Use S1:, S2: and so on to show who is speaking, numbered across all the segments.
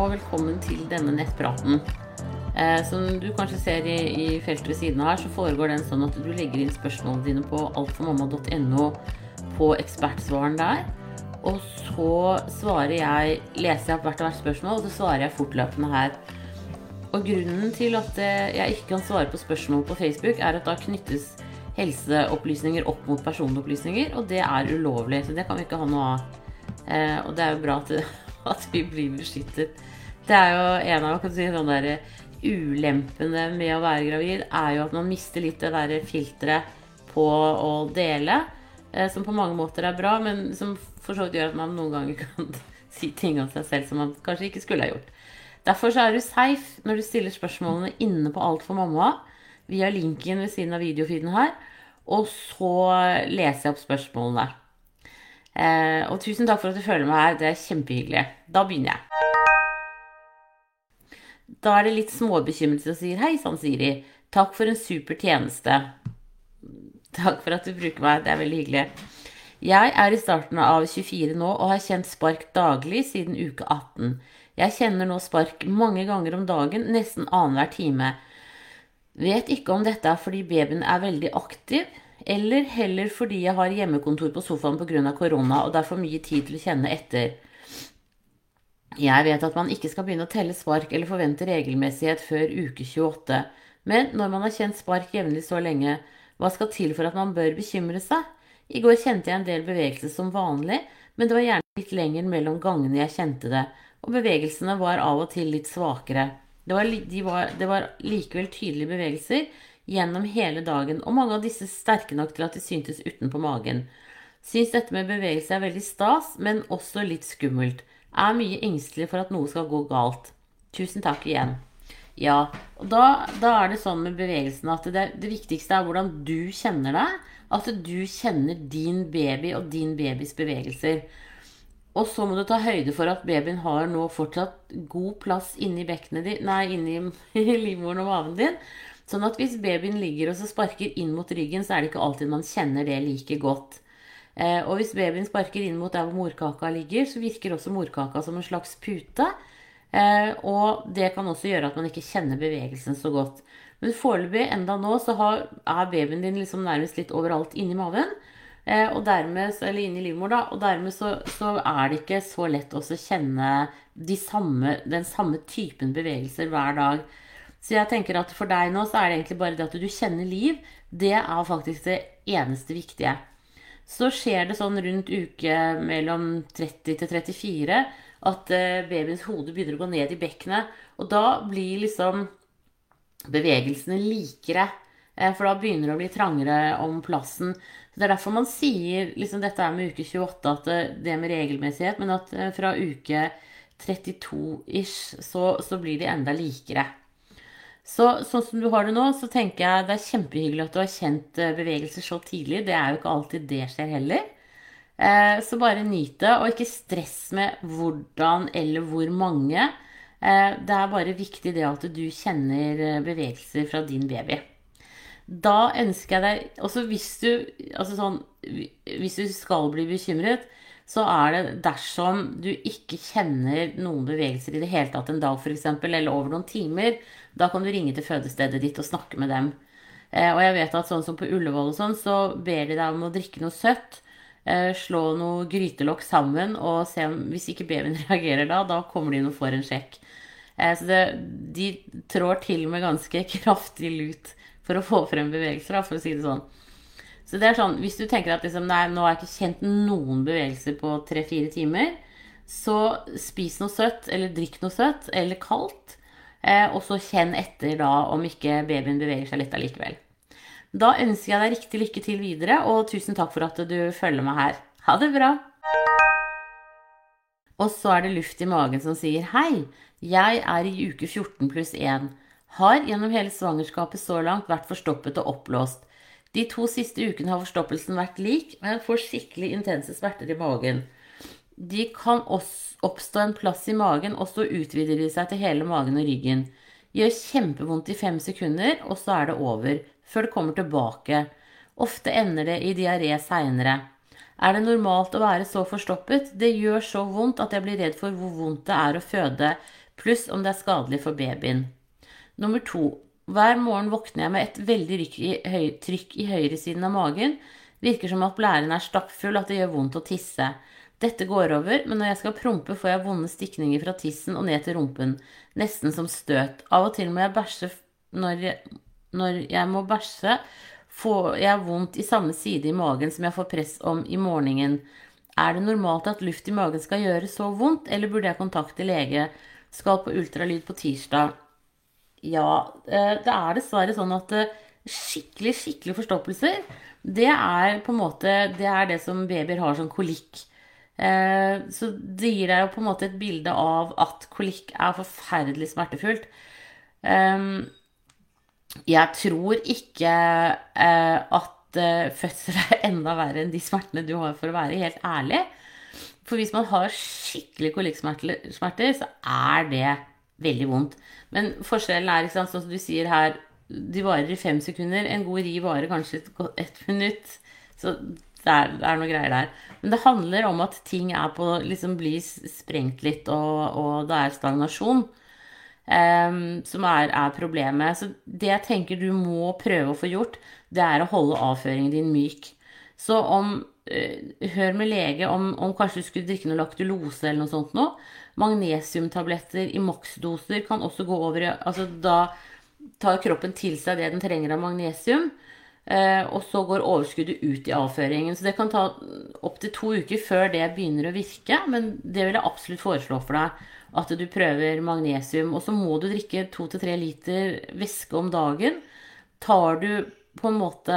S1: og velkommen til denne nettpraten. Eh, som du kanskje ser i, i feltet ved siden av her, så foregår den sånn at du legger inn spørsmålene dine på altformamma.no på ekspertsvaren der. Og så svarer jeg, leser jeg opp hvert og hvert spørsmål, og så svarer jeg fortløpende her. Og grunnen til at eh, jeg ikke kan svare på spørsmål på Facebook, er at da knyttes helseopplysninger opp mot personopplysninger, og det er ulovlig. Så det kan vi ikke ha noe av. Eh, og det er jo bra at, at, vi blir beskyttet. Det er jo en av kan si, sånn der, ulempene med å være gravid, er jo at man mister litt det der filteret på å dele. Eh, som på mange måter er bra, men som for så vidt gjør at man noen ganger kan si ting om seg selv som man kanskje ikke skulle ha gjort. Derfor så er du safe når du stiller spørsmålene inne på Alt for mamma via linken ved siden av videofeeden her. Og så leser jeg opp spørsmålene. Eh, og tusen takk for at du følger meg her. Det er kjempehyggelig. Da begynner jeg. Da er det litt småbekymret som sier hei sann, Siri. Takk for en super tjeneste. Takk for at du bruker meg. Det er veldig hyggelig. Jeg er i starten av 24 nå og har kjent spark daglig siden uke 18. Jeg kjenner nå spark mange ganger om dagen, nesten annenhver time. Vet ikke om dette er fordi babyen er veldig aktiv, eller heller fordi jeg har hjemmekontor på sofaen pga. korona og det er for mye tid til å kjenne etter. Jeg vet at man ikke skal begynne å telle spark eller forvente regelmessighet før uke 28, men når man har kjent spark jevnlig så lenge, hva skal til for at man bør bekymre seg? I går kjente jeg en del bevegelse som vanlig, men det var gjerne litt lenger mellom gangene jeg kjente det, og bevegelsene var av og til litt svakere. Det var, de var, det var likevel tydelige bevegelser, gjennom hele dagen, og mange av disse sterke nok til at de syntes utenpå magen. Syns dette med bevegelse er veldig stas, men også litt skummelt. Er mye engstelig for at noe skal gå galt. Tusen takk igjen. Ja, og da, da er det sånn med bevegelsen at det, det viktigste er hvordan du kjenner deg. At du kjenner din baby og din babys bevegelser. Og så må du ta høyde for at babyen har nå fortsatt god plass inni bekkenet ditt, nei, inni livmoren og maven din. Sånn at hvis babyen ligger og så sparker inn mot ryggen, så er det ikke alltid man kjenner det like godt. Eh, og hvis babyen sparker inn mot der hvor morkaka ligger, så virker også morkaka som en slags pute. Eh, og det kan også gjøre at man ikke kjenner bevegelsen så godt. Men foreløpig, enda nå, så har, er babyen din liksom nærmest litt overalt inni maven. Eh, og dermed, eller inni livmor, da. Og dermed så, så, er det ikke så lett å kjenne de samme, den samme typen bevegelser hver dag. Så jeg tenker at for deg nå så er det egentlig bare det at du kjenner liv. Det er faktisk det eneste viktige. Så skjer det sånn rundt uke mellom 30 til 34 at eh, babyens hode begynner å gå ned i bekkenet. Og da blir liksom bevegelsene likere. Eh, for da begynner det å bli trangere om plassen. Så Det er derfor man sier liksom dette er med uke 28 at det, er med regelmessighet, men at eh, fra uke 32-ish så, så blir de enda likere. Så sånn som du har det nå, så tenker jeg det er kjempehyggelig at du har kjent eh, bevegelser så tidlig. Det er jo ikke alltid det skjer heller. Eh, så bare nyt det, og ikke stress med hvordan eller hvor mange. Eh, det er bare viktig det at du kjenner bevegelser fra din baby. Da ønsker jeg deg Også hvis du Altså sånn Hvis du skal bli bekymret, så er det dersom du ikke kjenner noen bevegelser i det hele tatt en dag f.eks., eller over noen timer, da kan du ringe til fødestedet ditt og snakke med dem. Eh, og jeg vet at sånn som på Ullevål og sånn, så ber de deg om å drikke noe søtt. Eh, slå noe grytelokk sammen, og se om Hvis ikke babyen reagerer da, da kommer de inn og får en sjekk. Eh, så det, de trår til med ganske kraftig lut for å få frem bevegelser, for å si det sånn. Så det er sånn, Hvis du tenker at liksom, nei, nå har jeg ikke kjent noen bevegelser på tre-fire timer, så spis noe søtt, eller drikk noe søtt, eller kaldt. Eh, og så kjenn etter da om ikke babyen beveger seg litt allikevel. Da ønsker jeg deg riktig lykke til videre, og tusen takk for at du følger meg her. Ha det bra! Og så er det luft i magen som sier hei, jeg er i uke 14 pluss 1. Har gjennom hele svangerskapet så langt vært forstoppet og oppblåst. De to siste ukene har forstoppelsen vært lik, men får skikkelig intense smerter i magen. De kan også oppstå en plass i magen, og så utvider de seg til hele magen og ryggen. Gjør kjempevondt i fem sekunder, og så er det over. Før det kommer tilbake. Ofte ender det i diaré seinere. Er det normalt å være så forstoppet? Det gjør så vondt at jeg blir redd for hvor vondt det er å føde. pluss om det er skadelig for babyen. Nummer to. Hver morgen våkner jeg med et veldig i trykk i høyresiden av magen. Virker som at blæren er stappfull, at det gjør vondt å tisse. Dette går over, men når jeg skal prompe, får jeg vonde stikninger fra tissen og ned til rumpen. Nesten som støt. Av og til må jeg bæsje når jeg, når jeg må bæsje, får jeg vondt i samme side i magen som jeg får press om i morgenen. Er det normalt at luft i magen skal gjøre så vondt, eller burde jeg kontakte lege? Skal på ultralyd på tirsdag. Ja, eh, det er dessverre sånn at eh, skikkelig, skikkelig forstoppelser, det er på en måte Det det som babyer har som kolikk. Eh, så det gir deg jo på en måte et bilde av at kolikk er forferdelig smertefullt. Jeg tror ikke at fødsel er enda verre enn de smertene du har, for å være helt ærlig. For hvis man har skikkelig kolikksmerter, så er det veldig vondt. Men forskjellen er, ikke sant, sånn som du sier her, de varer i fem sekunder. En god ri varer kanskje et, et minutt. Så det er, det er, noe greier der. Men det handler om at ting er på liksom blir sprengt litt, og, og det er stagnasjon um, som er, er, problemet. Så det jeg tenker du må prøve å få gjort, det er å holde avføringen din myk. Så om Hør med lege om, om kanskje du skulle drikke noe laktulose eller noe sånt noe. Magnesiumtabletter i maksdoser kan også gå over i Altså da tar kroppen til seg det den trenger av magnesium. Eh, og så går overskuddet ut i avføringen. Så det kan ta opptil to uker før det begynner å virke. Men det vil jeg absolutt foreslå for deg. At du prøver magnesium. Og så må du drikke to til tre liter væske om dagen. Tar du på en måte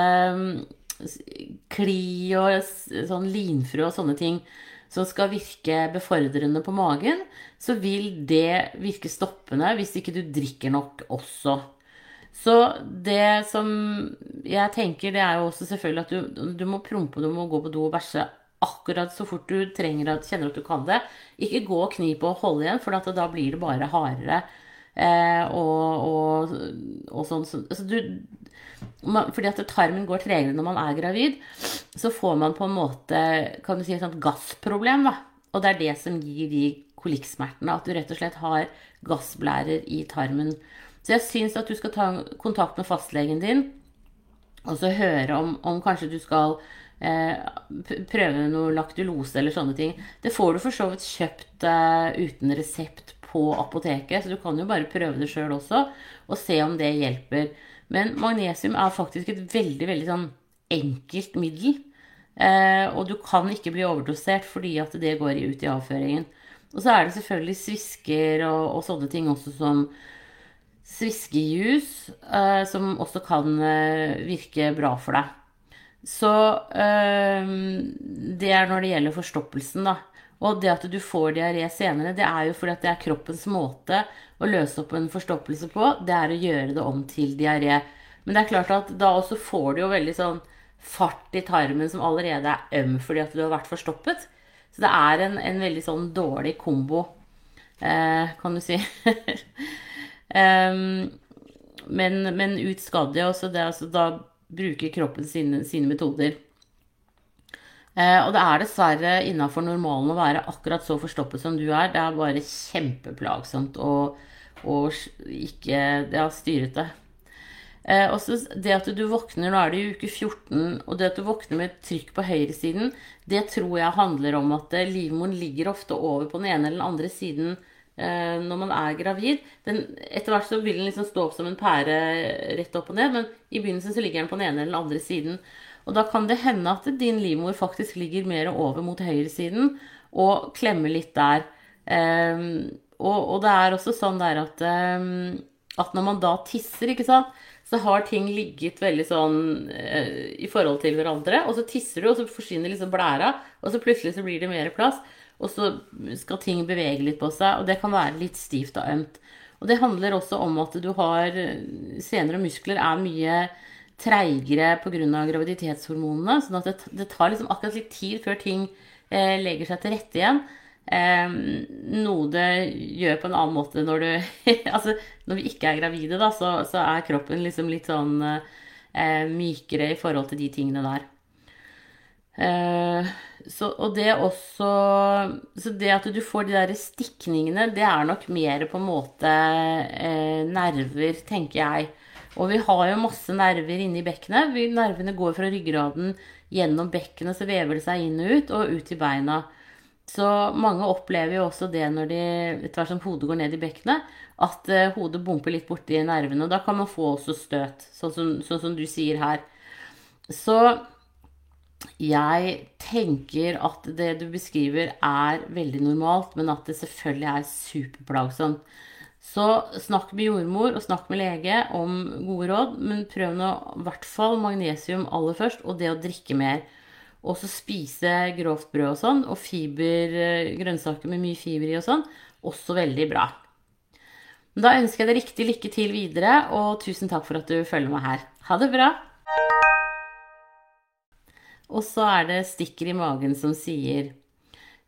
S1: kli og sånn linfrø og sånne ting som skal virke befordrende på magen, så vil det virke stoppende hvis ikke du drikker nok også. Så det som jeg tenker, det er jo også selvfølgelig at du, du må prompe, du må gå på do og bæsje akkurat så fort du trenger at, kjenner at du kan det. Ikke gå og knipe og holde igjen, for da blir det bare hardere. Eh, og, og, og, sånn. Så, altså du, man, fordi at tarmen går tregere når man er gravid, så får man på en måte kan du si, et sånt gassproblem. Da. Og det er det som gir de kolikksmertene. At du rett og slett har gassblærer i tarmen. Så jeg syns at du skal ta kontakt med fastlegen din og så høre om, om kanskje du skal eh, prøve noe laktulose eller sånne ting. Det får du for så vidt kjøpt eh, uten resept på apoteket, så du kan jo bare prøve det sjøl også og se om det hjelper. Men magnesium er faktisk et veldig, veldig sånn enkelt middel. Eh, og du kan ikke bli overdosert fordi at det går ut i avføringen. Og så er det selvfølgelig svisker og, og sånne ting også som sviskejus, eh, som også kan eh, virke bra for deg. Så eh, det er når det gjelder forstoppelsen, da. Og det at du får diaré senere, det er jo fordi at det er kroppens måte å løse opp en forstoppelse på. Det er å gjøre det om til diaré. Men det er klart at da også får du jo veldig sånn fart i tarmen som allerede er øm fordi at du har vært forstoppet. Så det er en, en veldig sånn dårlig kombo, eh, kan du si. um, men, men ut skal det, også det, altså, da bruker kroppen sine, sine metoder. Eh, og det er dessverre innafor normalen å være akkurat så forstoppet som du er. Det er bare kjempeplagsomt å, å ikke ja, styrete. Eh, også det at du våkner, nå er det i uke 14, og det at du våkner med trykk på høyresiden, det tror jeg handler om at eh, livmoren ligger ofte over på den ene eller den andre siden eh, når man er gravid. Den, etter hvert så vil den liksom stå opp som en pære rett opp og ned, men i begynnelsen så ligger den på den ene eller den andre siden. Og da kan det hende at din livmor faktisk ligger mer over mot høyresiden og klemmer litt der. Um, og, og, det er også sånn der at, um, at når man da tisser, ikke sant, så har ting ligget veldig sånn uh, i forhold til hverandre. Og så tisser du, og så forsvinner liksom blæra, og så plutselig så blir det mer plass. Og så skal ting bevege litt på seg, og det kan være litt stivt og ømt. Og det handler også om at du har Senere muskler er mye treigere pga. graviditetshormonene. sånn at det, det, tar liksom akkurat litt tid før ting eh, legger seg til rette igjen. Eh, noe det gjør på en annen måte når du Altså når vi ikke er gravide, da, så, så er kroppen liksom litt sånn eh, mykere i forhold til de tingene der. Eh, så, og det også Så det at du får de der stikningene, det er nok mer på en måte eh, nerver, tenker jeg. Og vi har jo masse nerver inni bekkenet. nervene går fra ryggraden gjennom bekkenet, så vever det seg inn og ut, og ut i beina. Så mange opplever jo også det når de, etter hvert som hodet går ned i bekkenet, at uh, hodet bumper litt borti nervene. Og da kan man få også støt, sånn som, sånn som du sier her. Så jeg tenker at det du beskriver, er veldig normalt, men at det selvfølgelig er superplagsomt. Så snakk med jordmor og snakk med lege om gode råd, men prøv nå i hvert fall magnesium aller først, og det å drikke mer. Og så spise grovt brød og sånn, og fiber, eh, grønnsaker med mye fiber i og sånn, også veldig bra. Da ønsker jeg deg riktig lykke til videre, og tusen takk for at du følger meg her. Ha det bra! Og så er det stikker i magen som sier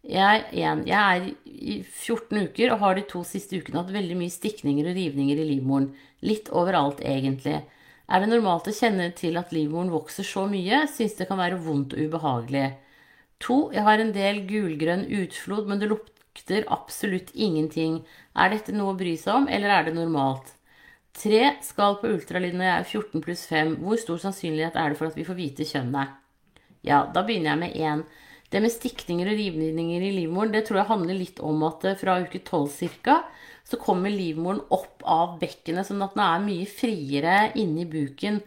S1: jeg, igjen, jeg er i 14 uker og har de to siste ukene hatt veldig mye stikninger og rivninger i livmoren. Litt overalt, egentlig. Er det normalt å kjenne til at livmoren vokser så mye? Syns det kan være vondt og ubehagelig. To, jeg har en del gulgrønn utflod, men det lukter absolutt ingenting. Er dette noe å bry seg om, eller er det normalt? Tre, skal på ultralyd når jeg er 14 pluss 5. Hvor stor sannsynlighet er det for at vi får vite kjønnet? Ja, da begynner jeg med én. Det med stikninger og rivninger i livmoren det tror jeg handler litt om at eh, fra uke 12 ca. så kommer livmoren opp av bekkenet, sånn at den er mye friere inni buken.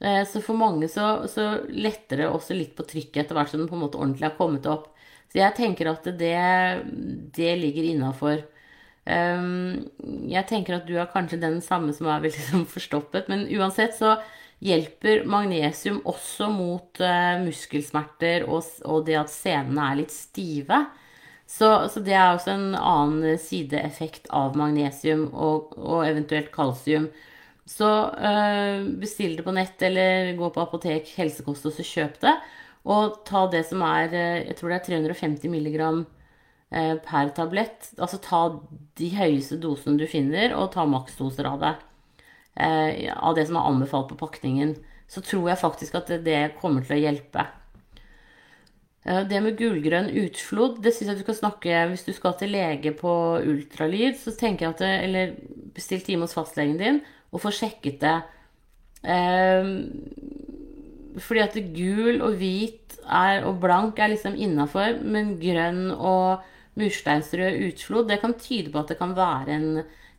S1: Eh, så for mange så, så letter det også litt på trykket etter hvert som den på en måte ordentlig har kommet opp. Så jeg tenker at det, det ligger innafor. Ehm, jeg tenker at du er kanskje den samme som er veldig forstoppet, men uansett så hjelper magnesium også mot uh, muskelsmerter og, og, det at senene er litt stive. Så, så, det er også en annen sideeffekt av magnesium og, og eventuelt kalsium. Så uh, bestill det på nett eller gå på apotek, helsekost, og så kjøp det. Og ta det som er uh, Jeg tror det er 350 milligram per tablett. Altså ta de høyeste dosene du finner, og ta maksdoser av det eh, av det som er anbefalt på pakningen, så tror jeg faktisk at det, det kommer til å hjelpe. Eh, det med gullgrønn utflod, det syns jeg du skal snakke Hvis du skal til lege på ultralyd, så tenker jeg at det, Eller bestill time hos fastlegen din og få sjekket det. Eh, fordi at gul og hvit er, og blank er liksom innafor, men grønn og mursteinsrød utflod, det kan tyde på at det kan være en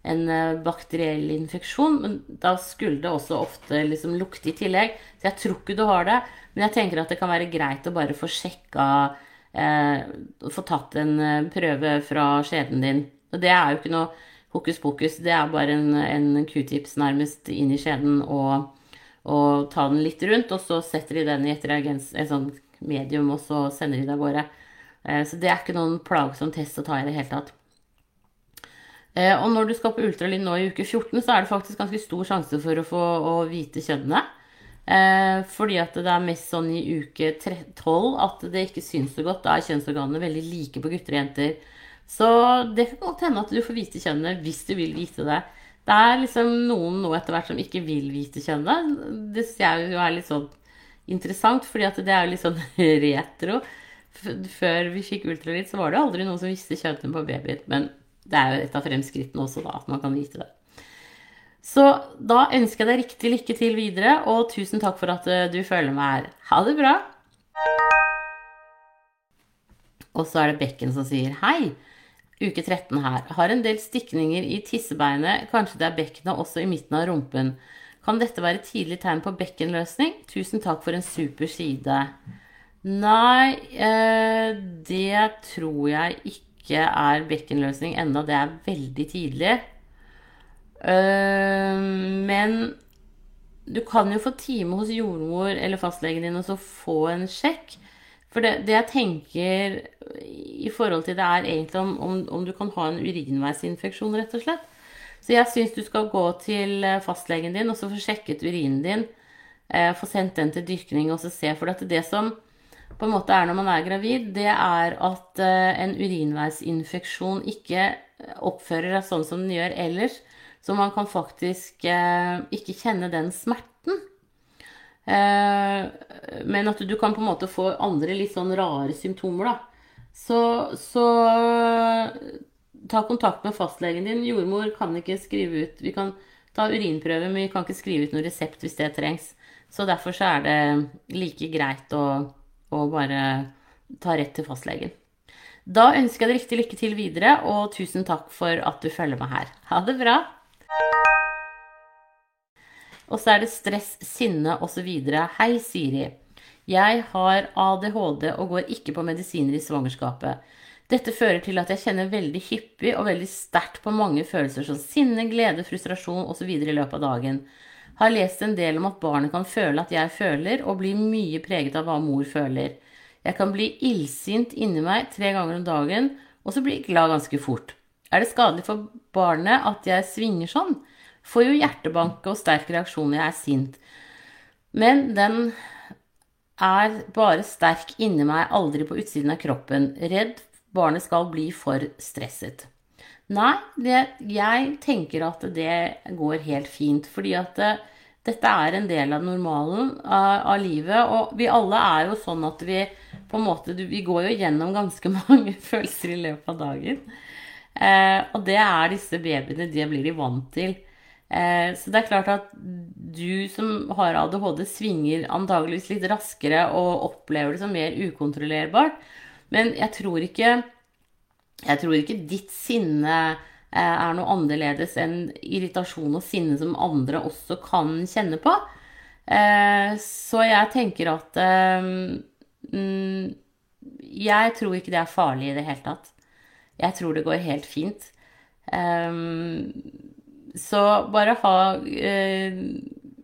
S1: en eh, bakteriell infeksjon. Men da skulle det også ofte liksom lukte i tillegg. Så jeg tror ikke du har det. Men jeg tenker at det kan være greit å bare få sjekka eh, Få tatt en eh, prøve fra skjeden din. Og det er jo ikke noe hokus pokus. Det er bare en, en q-tips nærmest inn i skjeden og, og, ta den litt rundt. Og så setter de den i et reagens, et sånt medium, og så sender de av gårde. Eh, så det er ikke noen plagsom test å ta i det hele tatt. Eh, og når du skal på ultralyd nå i uke 14, så er det faktisk ganske stor sjanse for å få å vite kjønnet. Eh, fordi at det er mest sånn i uke 12 at det ikke syns så godt. Da er kjønnsorganene veldig like på gutter og jenter. Så det kan godt hende at du får vite kjønnet hvis du vil vite det. Det er liksom noen nå etter hvert som ikke vil vite kjønnet. Det syns jeg jo er litt sånn interessant, fordi at det er jo litt sånn retro. Før vi fikk ultralyd, så var det aldri noen som visste kjønnet på babyen. Men det er jo et av fremskrittene også, da, at man kan vite det. Så da ønsker jeg deg riktig lykke til videre, og tusen takk for at eh, du følger meg her. Ha det bra! Og så er det Bekken som sier hei. Uke 13 her. Har en del stikninger i tissebeinet. Kanskje det er bekkenet også i midten av rumpen. Kan dette være tidlig tegn på bekkenløsning? Tusen takk for en super side. Nei, eh, det tror jeg ikke ikke er bekkenløsning enda, det er veldig tidlig. Men du kan jo få time hos jordmor eller fastlegen din og så få en sjekk. For det, det, jeg tenker i forhold til det, er egentlig om, om, om du kan ha en urinveisinfeksjon, rett og slett. Så jeg syns du skal gå til fastlegen din og så få sjekket urinen din. Eh, få sendt den til dyrkning og så se. For det, det som på en måte er når man er gravid, det er at eh, en urinveisinfeksjon ikke oppfører seg sånn som den gjør ellers. Så man kan faktisk eh, ikke kjenne den smerten. Eh, men at du kan på en måte få andre litt sånn rare symptomer, da. Så, så ta kontakt med fastlegen din. Jordmor kan ikke skrive ut Vi kan ta urinprøve, men vi kan ikke skrive ut noen resept hvis det trengs. Så derfor så er det like greit å, å bare ta rett til fastlegen. Da ønsker jeg deg riktig lykke til videre, og tusen takk for at du følger meg her. Ha det bra! Og så er det stress, sinne osv. Hei, Siri. Jeg har ADHD og går ikke på medisiner i svangerskapet. Dette fører til at jeg kjenner veldig hyppig og veldig sterkt på mange følelser som sinne, glede, frustrasjon osv. i løpet av dagen. Har lest en del om at barnet kan føle at jeg føler, og blir mye preget av hva mor føler. Jeg kan bli illsint inni meg tre ganger om dagen, og så bli glad ganske fort. Er det skadelig for barnet at jeg svinger sånn? Får jo hjertebanke og sterk reaksjon når jeg er sint. Men den er bare sterk inni meg, aldri på utsiden av kroppen. Redd barnet skal bli for stresset. Nei, det, jeg tenker at det går helt fint. Fordi at det, eh, dette er en del av normalen av, av, livet. Og vi alle er jo sånn at vi på en måte Vi går jo gjennom ganske mange følelser i løpet av dagen. Eh, og det er disse babyene, det blir de vant til. Eh, så det er klart at du som har ADHD, svinger antageligvis litt raskere og opplever det som mer ukontrollerbart. Men jeg tror ikke, jeg tror ikke ditt sinne eh, er noe annerledes enn irritasjon og sinne som andre også kan kjenne på. Eh, så jeg tenker at mm, Jeg tror ikke det er farlig i det hele tatt. Jeg tror det går helt fint. Så bare ha eh,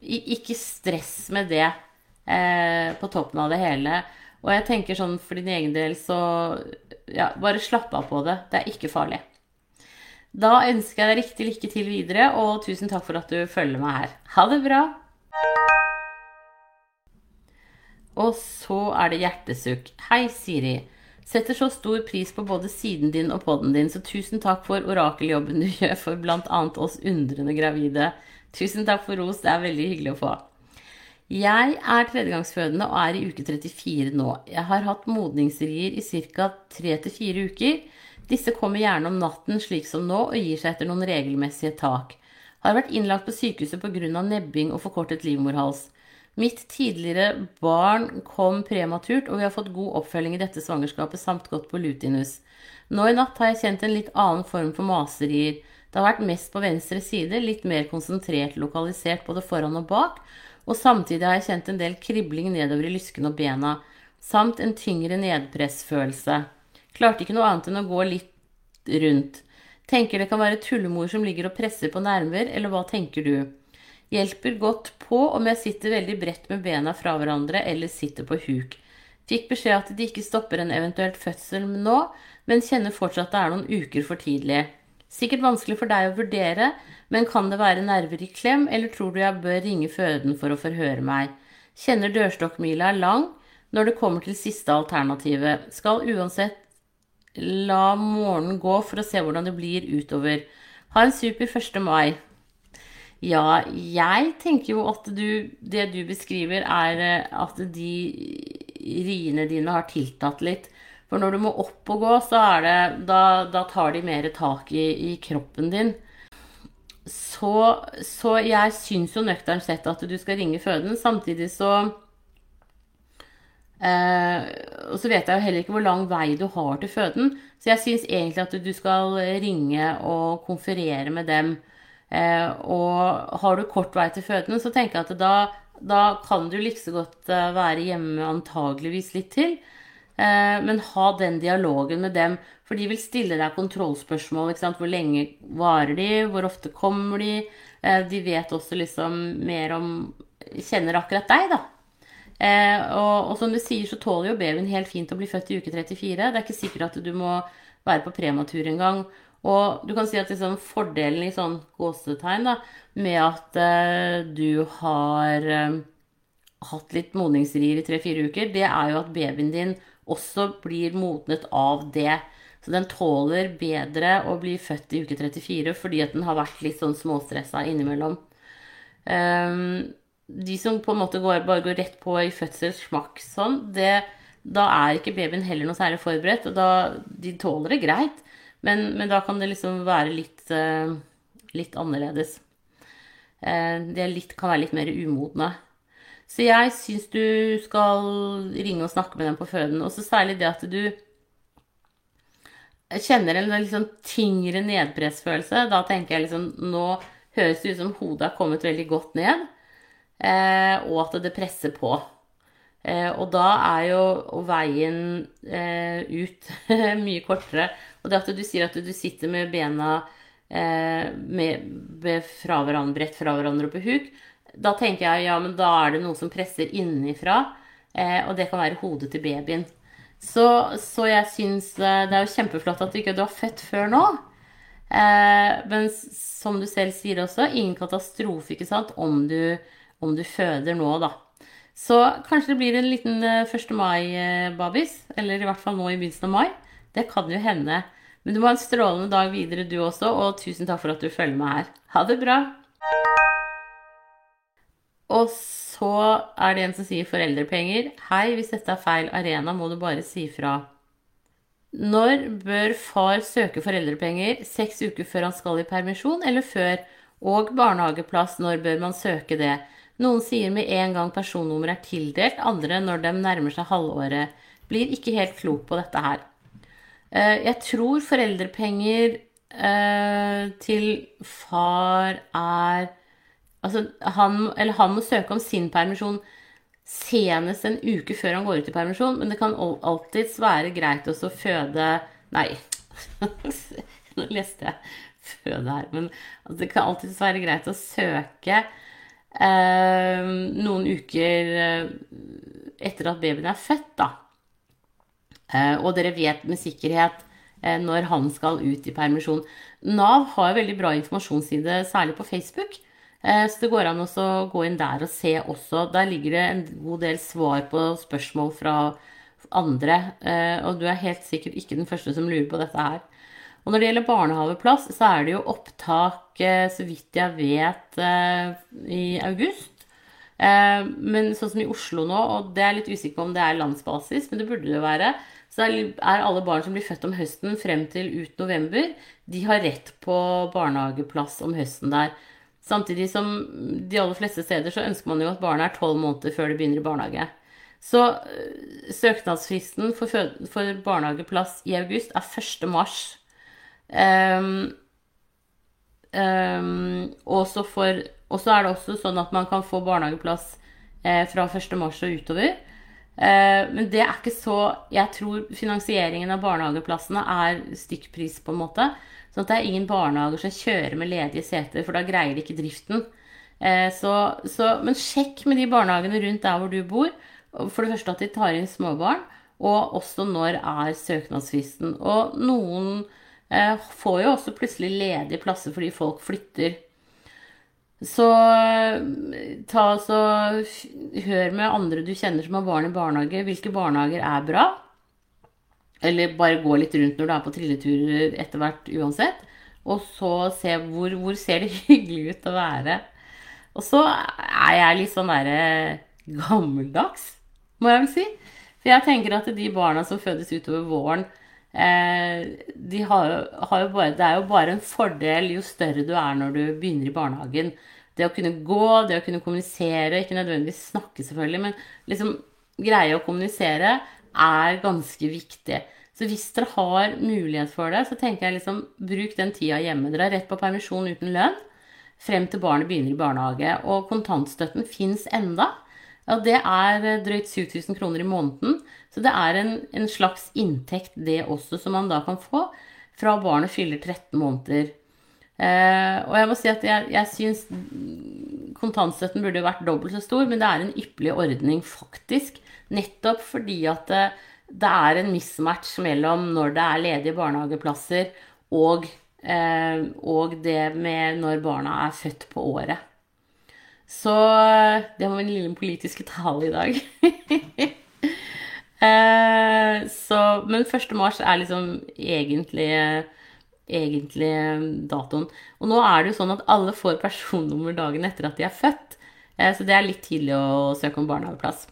S1: Ikke stress med det eh, på toppen av det hele. Og jeg tenker sånn for din egen del, så ja, bare slapp av på det. Det er ikke farlig. Da ønsker jeg deg riktig lykke til videre, og tusen takk for at du følger meg her. Ha det bra! Og så er det hjertesukk. Hei, Siri. Setter så stor pris på både siden din og podden din, så tusen takk for orakeljobben du gjør for bl.a. oss undrende gravide. Tusen takk for ros, det er veldig hyggelig å få. Jeg er tredjegangsfødende og er i uke 34 nå. Jeg har hatt modningsrier i ca. 3-4 uker. Disse kommer gjerne om natten, slik som nå, og gir seg etter noen regelmessige tak. Har vært innlagt på sykehuset pga. nebbing og forkortet livmorhals. Mitt tidligere barn kom prematurt, og vi har fått god oppfølging i dette svangerskapet samt gått på lutinus. Nå i natt har jeg kjent en litt annen form for maserier. Det har vært mest på venstre side, litt mer konsentrert lokalisert både foran og bak, og samtidig har jeg kjent en del kribling nedover i lysken og bena, samt en tyngre nedpressfølelse. Klarte ikke noe annet enn å gå litt rundt. Tenker det kan være tullemor som ligger og presser på nerver, eller hva tenker du? Hjelper godt på om jeg sitter veldig bredt med bena fra hverandre eller sitter på huk. Fikk beskjed at de ikke stopper en eventuelt fødsel nå, men kjenner fortsatt at det er noen uker for tidlig. Sikkert vanskelig for deg å vurdere, men kan det være nerver i klem, eller tror du jeg bør ringe føden for å forhøre meg? Kjenner dørstokkmila er lang når det kommer til siste alternativet. Skal uansett la morgenen gå for å se hvordan det blir utover. Ha en super 1. mai. Ja, jeg tenker jo at du Det du beskriver, er eh, at de riene dine har tiltatt litt. For når du må opp og gå, så er det Da, da tar de mer tak i, i kroppen din. Så, så jeg syns jo nøkternt sett at du skal ringe føden. Samtidig så eh, Og så vet jeg jo heller ikke hvor lang vei du har til føden. Så jeg syns egentlig at du skal ringe og konferere med dem Eh, og har du kort vei til føden, så tenker jeg at da, da kan du like så godt eh, være hjemme antageligvis litt til. Eh, men ha den dialogen med dem, for de vil stille deg kontrollspørsmål. Hvor lenge varer de? Hvor ofte kommer de? De vet også liksom mer om Kjenner akkurat deg, da. Og, og som du sier, så tåler jo babyen helt fint å bli født i uke 34. Det er ikke sikkert at du må være på prematur engang. Og du kan si at liksom fordelen i sånn gåsetegn da, med at uh, du har uh, hatt litt modningsrier i tre-fire uker, det er jo at babyen din også blir modnet av det. Så den tåler bedre å bli født i uke 34 fordi at den har vært litt sånn småstressa innimellom. Um, de som på en måte går, bare går rett på i fødselssmakk sånn, det, da er ikke babyen heller noe særlig forberedt. Og da, de tåler det greit, men, men da kan det liksom være litt, uh, litt annerledes. Uh, det litt, kan være litt mer umodne. Så jeg syns du skal ringe og snakke med dem på føden. Og så særlig det at du kjenner en liksom tyngre nedpressfølelse. Da tenker jeg liksom Nå høres det ut som hodet har kommet veldig godt ned, eh, og at det presser på. Eh, og da er jo veien eh, ut mye kortere. Og det at du sier at du sitter med bena eh, med, med fra hverandre, bredt fra hverandre på huk, da tenker jeg ja, men da er det noe som presser innenfra, eh, og det kan være hodet til babyen. Så, så jeg syns eh, det er jo kjempeflott at du ikke du har født før nå. Eh, men som du selv sier også, ingen katastrofe ikke sant, om du, om du føder nå, da. Så kanskje det blir en liten 1. Eh, mai-babys, eller i hvert fall nå i begynnelsen av mai. Det kan jo hende. Men du må ha en strålende dag videre, du også, og tusen takk for at du følger med her. Ha det bra! Og så er det en som sier foreldrepenger. Hei, hvis dette er feil arena, må du bare si fra. Når bør far søke foreldrepenger? Seks uker før han skal i permisjon, eller før? Og barnehageplass, når bør man søke det? Noen sier med en gang personnummer er tildelt, andre når de nærmer seg halvåret. Blir ikke helt klok på dette her. Eh, jeg tror foreldrepenger eh, til far er Altså, han, eller han må søke om sin permisjon senest en uke før han går ut i permisjon, men det kan alltids være greit også å føde Nei, nå leste jeg 'føde' her, men altså, det kan alltids være greit å søke eh, noen uker eh, etter at babyen er født, da. Eh, og dere vet med sikkerhet eh, når han skal ut i permisjon. Nav har veldig bra informasjonsside, særlig på Facebook. Eh, så det går an å gå inn der og se også. Der ligger det en god del svar på spørsmål fra andre. Eh, og du er helt sikkert ikke den første som lurer på dette her. Og når det gjelder barnehageplass, så er det jo opptak, eh, så vidt jeg vet, i august. Men sånn som i Oslo nå, og det er litt usikker på om det er landsbasis, men det burde det være, så er alle barn som blir født om høsten frem til ut november, de har rett på barnehageplass om høsten der. Samtidig som de aller fleste steder så ønsker man jo at barnet er tolv måneder før det begynner i barnehage. Så øh, søknadsfristen for, for, barnehageplass i august er 1. mars. Um, um, og så er det også sånn at man kan få barnehageplass eh, fra 1. mars og utover. Eh, men det er ikke så Jeg tror finansieringen av barnehageplassene er stykkpris, på en måte. Sånn at det er ingen barnehager som kjører med ledige seter, for da greier de ikke driften. Eh, så, så, men sjekk med de barnehagene rundt der hvor du bor. For det første at de tar inn småbarn, og også når er søknadsfristen. Og noen eh, får jo også plutselig ledige plasser fordi folk flytter. Så ta altså Hør med andre du kjenner som har barn i barnehage. Hvilke barnehager er bra? Eller bare gå litt rundt når du er på trilleturer etter hvert uansett. Og så se hvor, hvor ser det hyggelig ut å være. Og så er jeg litt sånn derre gammeldags, må jeg vel si. For jeg tenker at de barna som fødes utover våren, eh, de har, har bare, det er jo bare en fordel jo større du er når du begynner i barnehagen. Det å kunne gå, det å kunne kommunisere, ikke nødvendigvis snakke selvfølgelig, men liksom greie å kommunisere er ganske viktig. Så hvis dere har mulighet for det, så tenker jeg liksom bruk den tida hjemme. Dere har rett på permisjon uten lønn frem til barnet begynner i barnehage. Og kontantstøtten fins enda. Ja, det er eh, drøyt 7000 kroner i måneden. Så det er en, en, slags inntekt, det også, som man da kan få fra barnet fyller 13 måneder. Eh, og jeg må si at jeg, jeg syns kontantstøtten burde vært dobbelt så stor, men det er en ypperlig ordning, faktisk. Nettopp fordi at det, eh, det er en mismatch mellom når det er ledige barnehageplasser, og, eh, og det med når barna er født på året. Så eh, det var min lille politiske tale i dag. eh, så, men 1. mars er liksom egentlig, egentlig datoen. Og nå er det jo sånn at alle får personnummer dagen etter at de er født. Eh, så det er litt tidlig å søke om barnehageplass.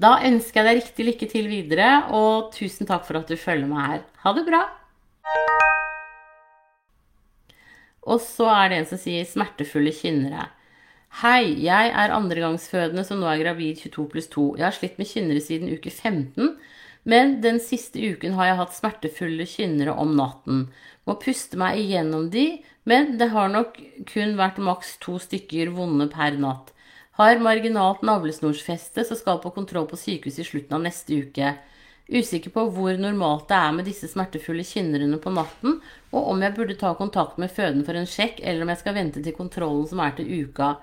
S1: Da ønsker jeg deg riktig lykke til videre, og tusen takk for at du følger meg her. Ha det bra! Og så er det en som sier 'smertefulle kynnere'. Hei, jeg er andregangsfødende som nå er gravid 22 pluss 2. Jeg har slitt med kynnere siden uke 15, men den siste uken har jeg hatt smertefulle kynnere om natten. Må puste meg igjennom de, men det har nok kun vært maks to stykker vonde per natt. Har marginalt navlesnorsfeste, så skal på kontroll på sykehuset i slutten av neste uke. Usikker på hvor normalt det er med disse smertefulle kynnerne på natten, og om jeg burde ta kontakt med føden for en sjekk, eller om jeg skal vente til kontrollen som er til uka.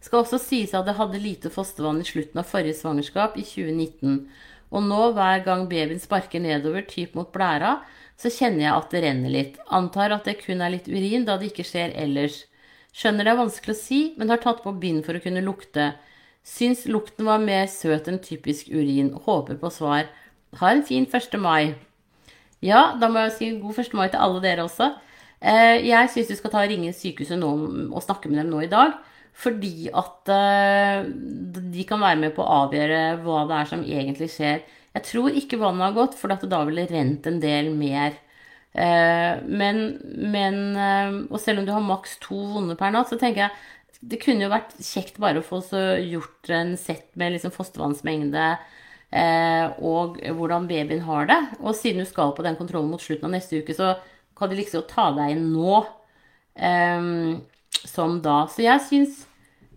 S1: Skal også sies at jeg hadde lite fostervann i slutten av forrige svangerskap, i 2019. Og nå, hver gang babyen sparker nedover, typ mot blæra, så kjenner jeg at det renner litt. Antar at det kun er litt urin, da det ikke skjer ellers. Skjønner det er vanskelig å si, men har tatt på bind for å kunne lukte. Syns lukten var mer søt enn typisk urin. Håper på svar. Ha en fin 1. mai. Ja, da må jeg si god 1. mai til alle dere også. Eh, jeg syns du skal ta og ringe sykehuset nå og snakke med dem nå i dag. Fordi at eh, de kan være med på å avgjøre hva det er som egentlig skjer. Jeg tror ikke vannet har gått, for da ville det rent en del mer. Eh, men, men Og selv om du har maks to vonde per natt, så tenker jeg det kunne jo vært kjekt bare å få gjort en sett med liksom fostervannsmengde Eh, og hvordan babyen har det. Og siden du skal på den kontrollen mot slutten av neste uke, så kan de liksom ta deg inn nå um, som da. Så jeg syns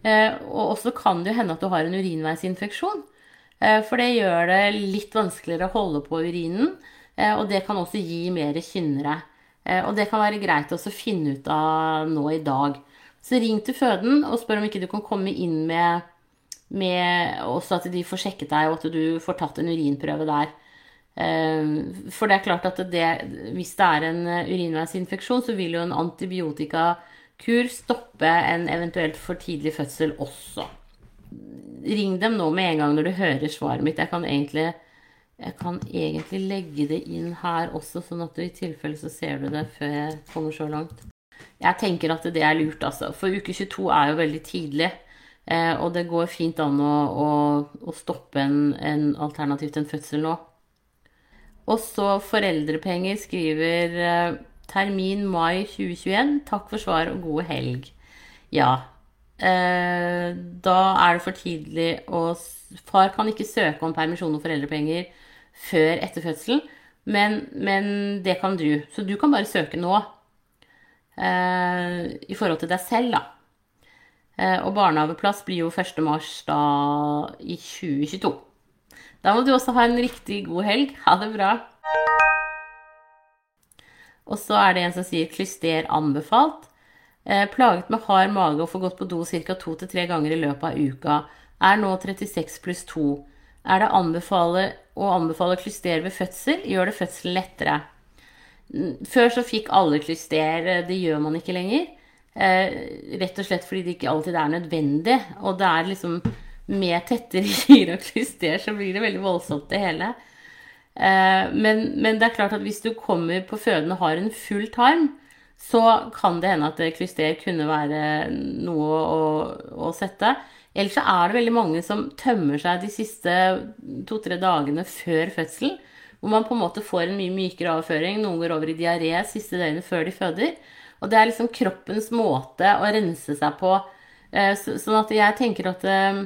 S1: eh, Og også kan det jo hende at du har en urinveisinfeksjon. Eh, for det gjør det litt vanskeligere å holde på urinen. Eh, og det kan også gi mer kynnere. og det kan være greit å finne ut av nå i dag. Så ring til føden og spør om ikke du kan komme inn med med også at de får sjekket deg, og at du får tatt en urinprøve der. Ehm, for det er klart at det, hvis det er en urinveisinfeksjon, så vil jo en antibiotikakur stoppe en eventuelt for tidlig fødsel også. Ring dem nå med en gang når du hører svaret mitt. Jeg kan egentlig, jeg kan egentlig legge det inn her også, sånn at du i tilfelle så ser du det før jeg kommer så langt. Jeg tenker at det er lurt, altså. For uke 22 er jo veldig tidlig. Eh, og det går fint an å, å, å stoppe en, en til en fødsel nå. Og så foreldrepenger skriver eh, termin mai 2021. Takk for svar og god helg. Ja. Eh, da er det for tidlig å Far kan ikke søke om permisjon og foreldrepenger før etter fødselen, men, men, det kan du. Så du kan bare søke nå. Eh, I forhold til deg selv, da. Eh, og barnehageplass blir jo 1. mars i 2022. Da må du også ha en riktig god helg. Ha det bra. Og så er det en som sier klyster anbefalt. Eh, plaget med hard mage og får gått på do ca. to til tre ganger i løpet av uka. Er nå 36 pluss 2. Er det anbefale, å anbefale klyster ved fødsel? Gjør det fødselen lettere? Før så fikk alle klyster, eh, det gjør man ikke lenger. Eh, rett og slett fordi det ikke alltid er nødvendig. Og det er liksom med tettere gir og klyster, så blir det veldig voldsomt, det hele. Eh, men, men, det er klart at hvis du kommer på føden og har en full tarm, så kan det hende at klyster kunne være noe å, å sette. Ellers så er det veldig mange som tømmer seg de siste to-tre dagene før fødselen. Hvor man på en måte får en mye mykere avføring. Noen går over i diaré siste døgnet før de føder. Og det er liksom kroppens måte å rense seg på. Eh, sånn at jeg tenker at eh,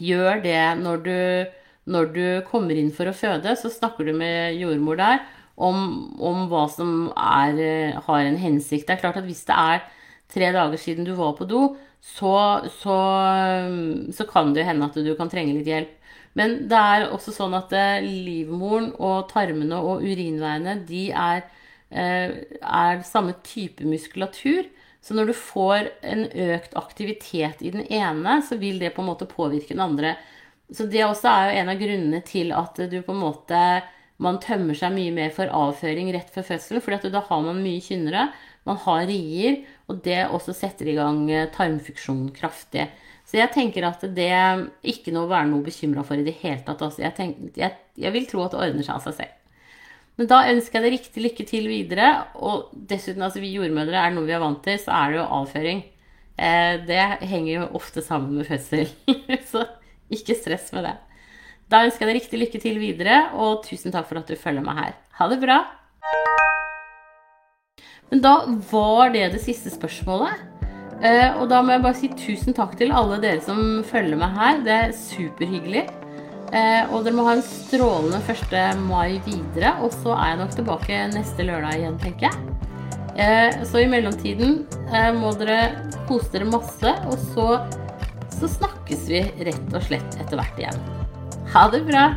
S1: gjør det når du, når du kommer inn for å føde, så snakker du med jordmor der om, om hva som er, eh, har en hensikt. Det er klart at hvis det er tre dager siden du var på do, så, så, så kan det hende at du kan trenge litt hjelp. Men det er også sånn at livmoren og tarmene og urinveiene, de er Eh, er samme type muskulatur. Så når du får en økt aktivitet i den ene, så vil det på en måte påvirke den andre. Så det også er jo en av grunnene til at du på en måte man tømmer seg mye mer for avføring rett før fødselen. For da har man mye kynnere, man har rier, og det også setter i gang eh, tarmfunksjonen kraftig. Så jeg tenker at det ikke noe å være noe bekymra for i det hele tatt. Altså, jeg, tenker, jeg, jeg vil tro at det ordner seg av seg selv. Men da ønsker jeg deg riktig lykke til videre. Og dessuten, altså vi jordmødre er noe vi er vant til, så er det jo avføring. Eh, det henger jo ofte sammen med fødsel, så ikke stress med det. Da ønsker jeg deg riktig lykke til videre, og tusen takk for at du følger meg her. Ha det bra! Men da var det det siste spørsmålet. Eh, og da må jeg bare si tusen takk til alle dere som følger meg her. Det er superhyggelig. Eh, og dere må ha en strålende 1. mai videre. Og så er jeg nok tilbake neste lørdag igjen, tenker jeg. Eh, så i mellomtiden må dere kose dere masse, og så, så snakkes vi rett og slett etter hvert igjen. Ha det bra!